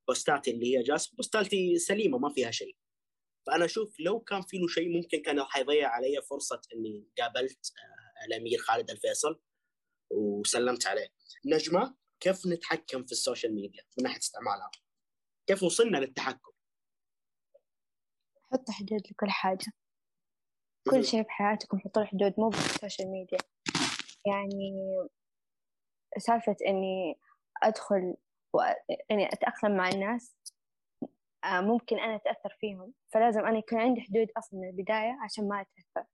post اتي اللي هي جالس post اتي سليمة ما فيها شيء. فأنا أشوف لو كان في له شيء ممكن كان حيضيع علي فرصة إني قابلت آه، الأمير خالد الفيصل وسلمت عليه. نجمة كيف نتحكم في ال social media من ناحية استعمالها؟ كيف وصلنا للتحكم؟ حط حدود لكل حاجة. كل شيء بحياتكم حطوا له حدود مو بس ال social media. يعني سالفة إني أدخل و... يعني أتأقلم مع الناس آه، ممكن أنا أتأثر فيهم فلازم أنا يكون عندي حدود أصلا من البداية عشان ما أتأثر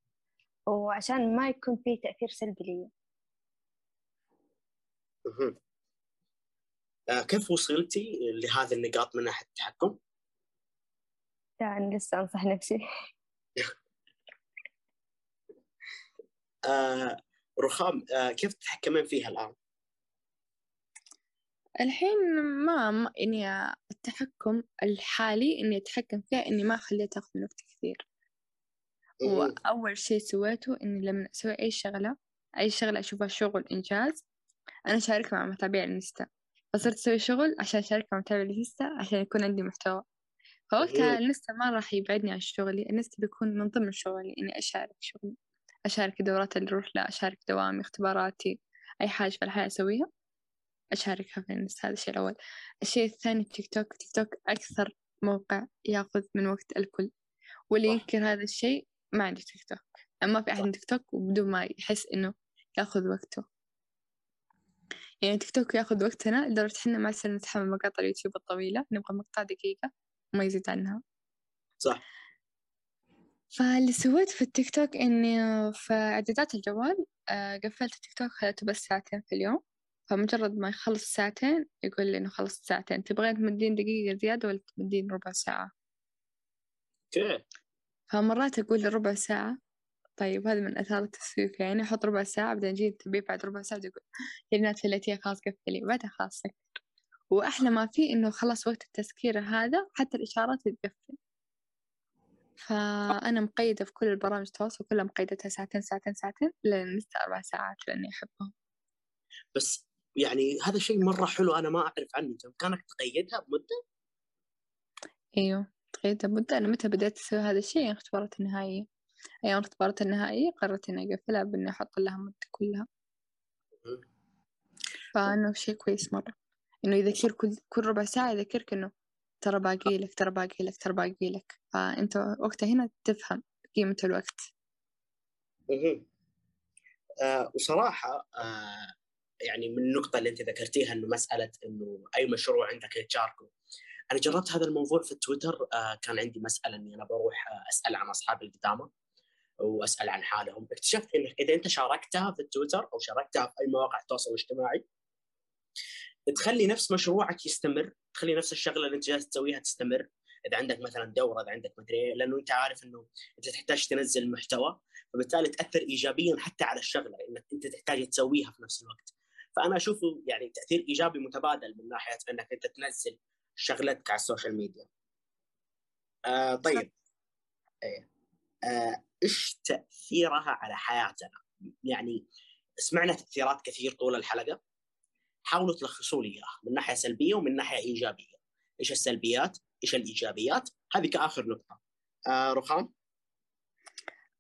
وعشان ما يكون في تأثير سلبي لي. آه، كيف وصلتي لهذه النقاط من ناحية التحكم؟ لا أنا لسه أنصح نفسي آه رخام آه كيف تتحكمين فيها الآن؟ الحين ما, إني التحكم الحالي إني أتحكم فيها إني ما أخليها تاخذ من وقتي كثير. وأول شيء سويته إني لما أسوي أي شغلة أي شغلة أشوفها شغل إنجاز أنا أشاركها مع متابعي الانستا فصرت أسوي شغل عشان أشاركها مع متابعي الانستا عشان يكون عندي محتوى فوقتها مم. الانستا ما راح يبعدني عن شغلي الانستا بيكون من ضمن شغلي إني أشارك شغلي أشارك الدورات اللي أروح لها أشارك دوامي اختباراتي أي حاجة في الحياة أسويها أشاركها في الإنستا هذا الشيء الأول. الشيء الثاني تيك توك تيك توك أكثر موقع يأخذ من وقت الكل. واللي. ينكر هذا الشيء ما عنده تيك توك. ما في أحد. عنده تيك توك وبدون ما يحس إنه يأخذ وقته. يعني تيك توك يأخذ وقتنا لدرجة إحنا ما صرنا نتحمل مقاطع اليوتيوب الطويلة نبغى مقطع دقيقة وما يزيد عنها. صح. فاللي سويت في التيك توك إني في إعدادات الجوال آه، قفلت التيك توك خليته بس ساعتين في اليوم. فمجرد ما يخلص ساعتين يقول لي إنه خلص ساعتين. تبغين تمدين دقيقة زيادة ولا تمدين ربع ساعة؟ okay. فمرات أقول ربع ساعة. طيب هذا من آثار التسويف يعني أحط ربع ساعة بعدين أجي التبيب بعد ربع ساعة يقول يا بنات قفليها خلاص قفلي بعدها خلاص سكر وأحلى ما فيه إنه خلاص وقت التسكير هذا حتى الإشارات تتقفل. فأنا مقيدة في كل البرامج التواصل كلها مقيدتها ساعتين ساعتين ساعتين إلا الانستا أربع ساعات لأني أحبهم بس يعني هذا شيء مرة حلو أنا ما أعرف عنه. بامكانك تقيدها بمدة؟ أيوه تقيدها مدة أنا متى بدأت أسوي هذا الشيء؟ يعني اختبارات النهائية. أيام الاختبارات النهائية قررت إني أقفلها بإني أحط لها مدة كلها. مم. فإنه شيء كويس مرة. إنه يذكر كل كل ربع ساعة يذكرك إنه ترى باقي لك ترى باقي لك ترى باقي لك فأنت وقتها هنا تفهم قيمة الوقت. مهم. آه وصراحة آه يعني من النقطة اللي أنت ذكرتيها إنه مسألة إنه أي مشروع عندك تشاركه أنا جربت هذا الموضوع في تويتر آه كان عندي مسألة إني أنا بروح آه أسأل عن اصحابي القدامى وأسأل عن حالهم. اكتشفت إنك إذا أنت شاركتها في التويتر أو شاركتها في أي مواقع التواصل الاجتماعي تخلي نفس مشروعك يستمر تخلي نفس الشغلة اللي انت جالس تسويها تستمر. إذا عندك مثلا دورة إذا عندك مدري إيه، لأنه أنت عارف إنه أنت تحتاج تنزل محتوى فبالتالي تأثر ايجابيا حتى على الشغلة إنك أنت تحتاج تسويها في نفس الوقت. فأنا أشوفه يعني تأثير إيجابي متبادل من ناحية إنك أنت تنزل شغلتك على السوشيال ميديا. آه طيب. إيه. آه إيش تأثيرها على حياتنا؟ يعني سمعنا تأثيرات كثير طول الحلقة. حاولوا تلخصوا لي إياها من ناحية سلبية ومن ناحية إيجابية. إيش السلبيات؟ إيش الإيجابيات؟ هذه كآخر نقطة. آه رخام؟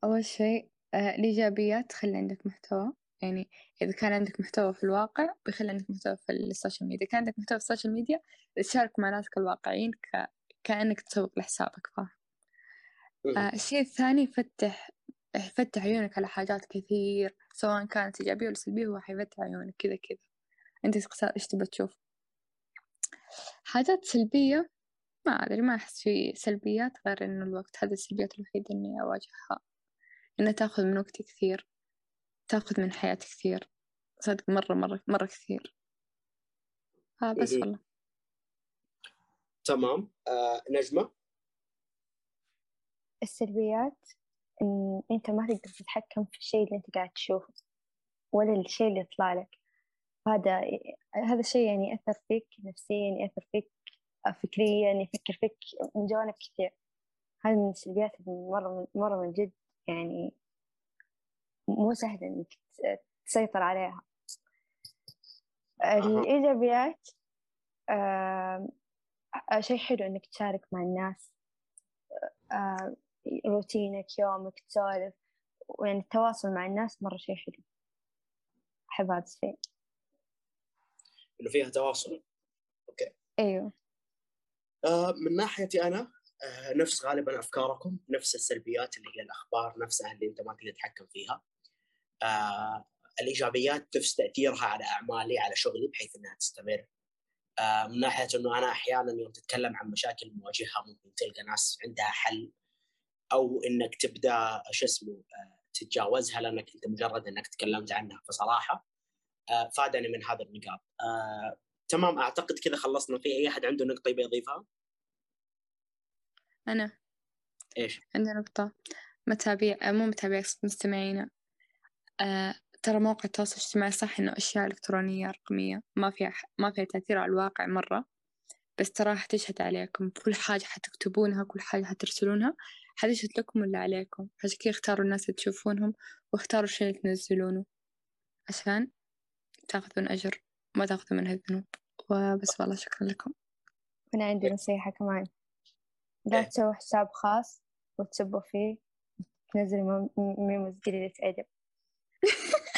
أول شيء آه، الإيجابيات تخلي عندك محتوى. يعني إذا كان عندك محتوى في الواقع بيخلي عندك محتوى في السوشيال ميديا. كان عندك محتوى في السوشيال ميديا تشارك مع ناسك الواقعيين ك... كأنك تسوق لحسابك فاهم؟ آه الشيء الثاني يفتح يفتح عيونك على حاجات كثير سواء كانت إيجابية ولا سلبية هو حيفتح عيونك كذا كذا. أنت تختار إيش تبى تشوف. حاجات سلبية ما أدري ما أحس في سلبيات غير إنه الوقت هذا السلبيات الوحيدة إني أواجهها. إنها تأخذ من وقتي كثير تأخذ من حياتي كثير صدق مرة مرة مرة كثير. آه بس. والله. تمام. آه نجمة؟ السلبيات إن أنت ما تقدر تتحكم في الشيء اللي أنت قاعد تشوفه ولا الشيء اللي يطلع لك. هذا هذا الشيء يعني يأثر فيك نفسيا يأثر فيك فكريا يفكر فيك من جوانب كثير. هذه من السلبيات مرة مرة من جد يعني مو سهل إنك تسيطر عليها. الإيجابيات آه شيء حلو إنك تشارك مع الناس. آه روتينك يومك تسولف. ويعني التواصل مع الناس مرة شيء حلو. أحب هذا الشيء. انه فيها تواصل. أيوه. آه من ناحيتي أنا آه نفس غالبا أفكاركم نفس السلبيات اللي هي الأخبار نفسها اللي أنت ما تقدر تتحكم فيها. آه الإيجابيات نفس تأثيرها على أعمالي على شغلي بحيث إنها تستمر. آه من ناحية إنه أنا أحيانا يوم تتكلم عن مشاكل مواجهها ممكن تلقى ناس عندها حل أو إنك تبدأ شو اسمه آه تتجاوزها لأنك أنت مجرد إنك تكلمت عنها. فصراحة فادني من هذه النقاط. آه تمام أعتقد كذا خلصنا. في أي أحد عنده نقطة يبي يضيفها؟ أنا. إيش؟ عندي نقطة. متابع آه، مو متابع مستمعينا آه ترى موقع التواصل الاجتماعي صح إنه أشياء إلكترونية رقمية. ما فيها ما فيها تأثير على الواقع مرة. بس تراها حتشهد عليكم. كل حاجة حتكتبونها كل حاجة حترسلونها. حتشهد لكم ولا عليكم؟ عشان كذا اختاروا الناس اللي تشوفونهم واختاروا الشيء اللي تنزلونه. عشان تاخذون أجر ما تاخذوا منها الذنوب. وبس والله شكرا لكم. أنا عندي نصيحة كمان. لا إيه. تسوي حساب خاص وتسبوا فيه. تنزل memes قليلة أدب.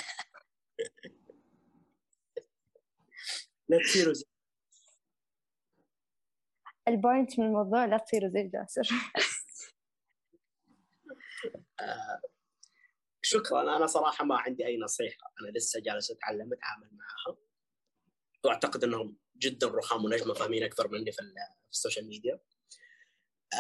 لا تصيروا زي ال point من الموضوع لا تصيروا زي جاسر. آه. شكرا. أنا صراحة ما عندي أي نصيحة. أنا لسه جالس أتعلم أتعامل معها. وأعتقد إنهم جدا رخام ونجمه فاهمين أكثر مني في, ال- السوشيال ميديا.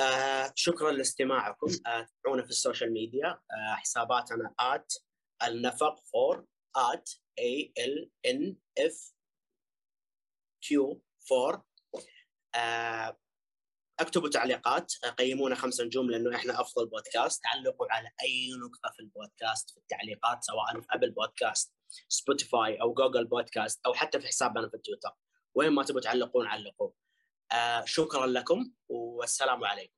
آه شكرا لاستماعكم. آه تابعونا في السوشيال ميديا. آه حساباتنا at النفق for at a l n f q for آه اكتبوا تعليقات قيمونا خمس نجوم لأنه إحنا أفضل بودكاست. علقوا على أي نقطة في البودكاست في التعليقات سواء في Apple Podcast Spotify أو Google Podcast أو حتى في حسابنا في التويتر وين ما تبوا تعلقون علقوا آه شكرا لكم والسلام عليكم.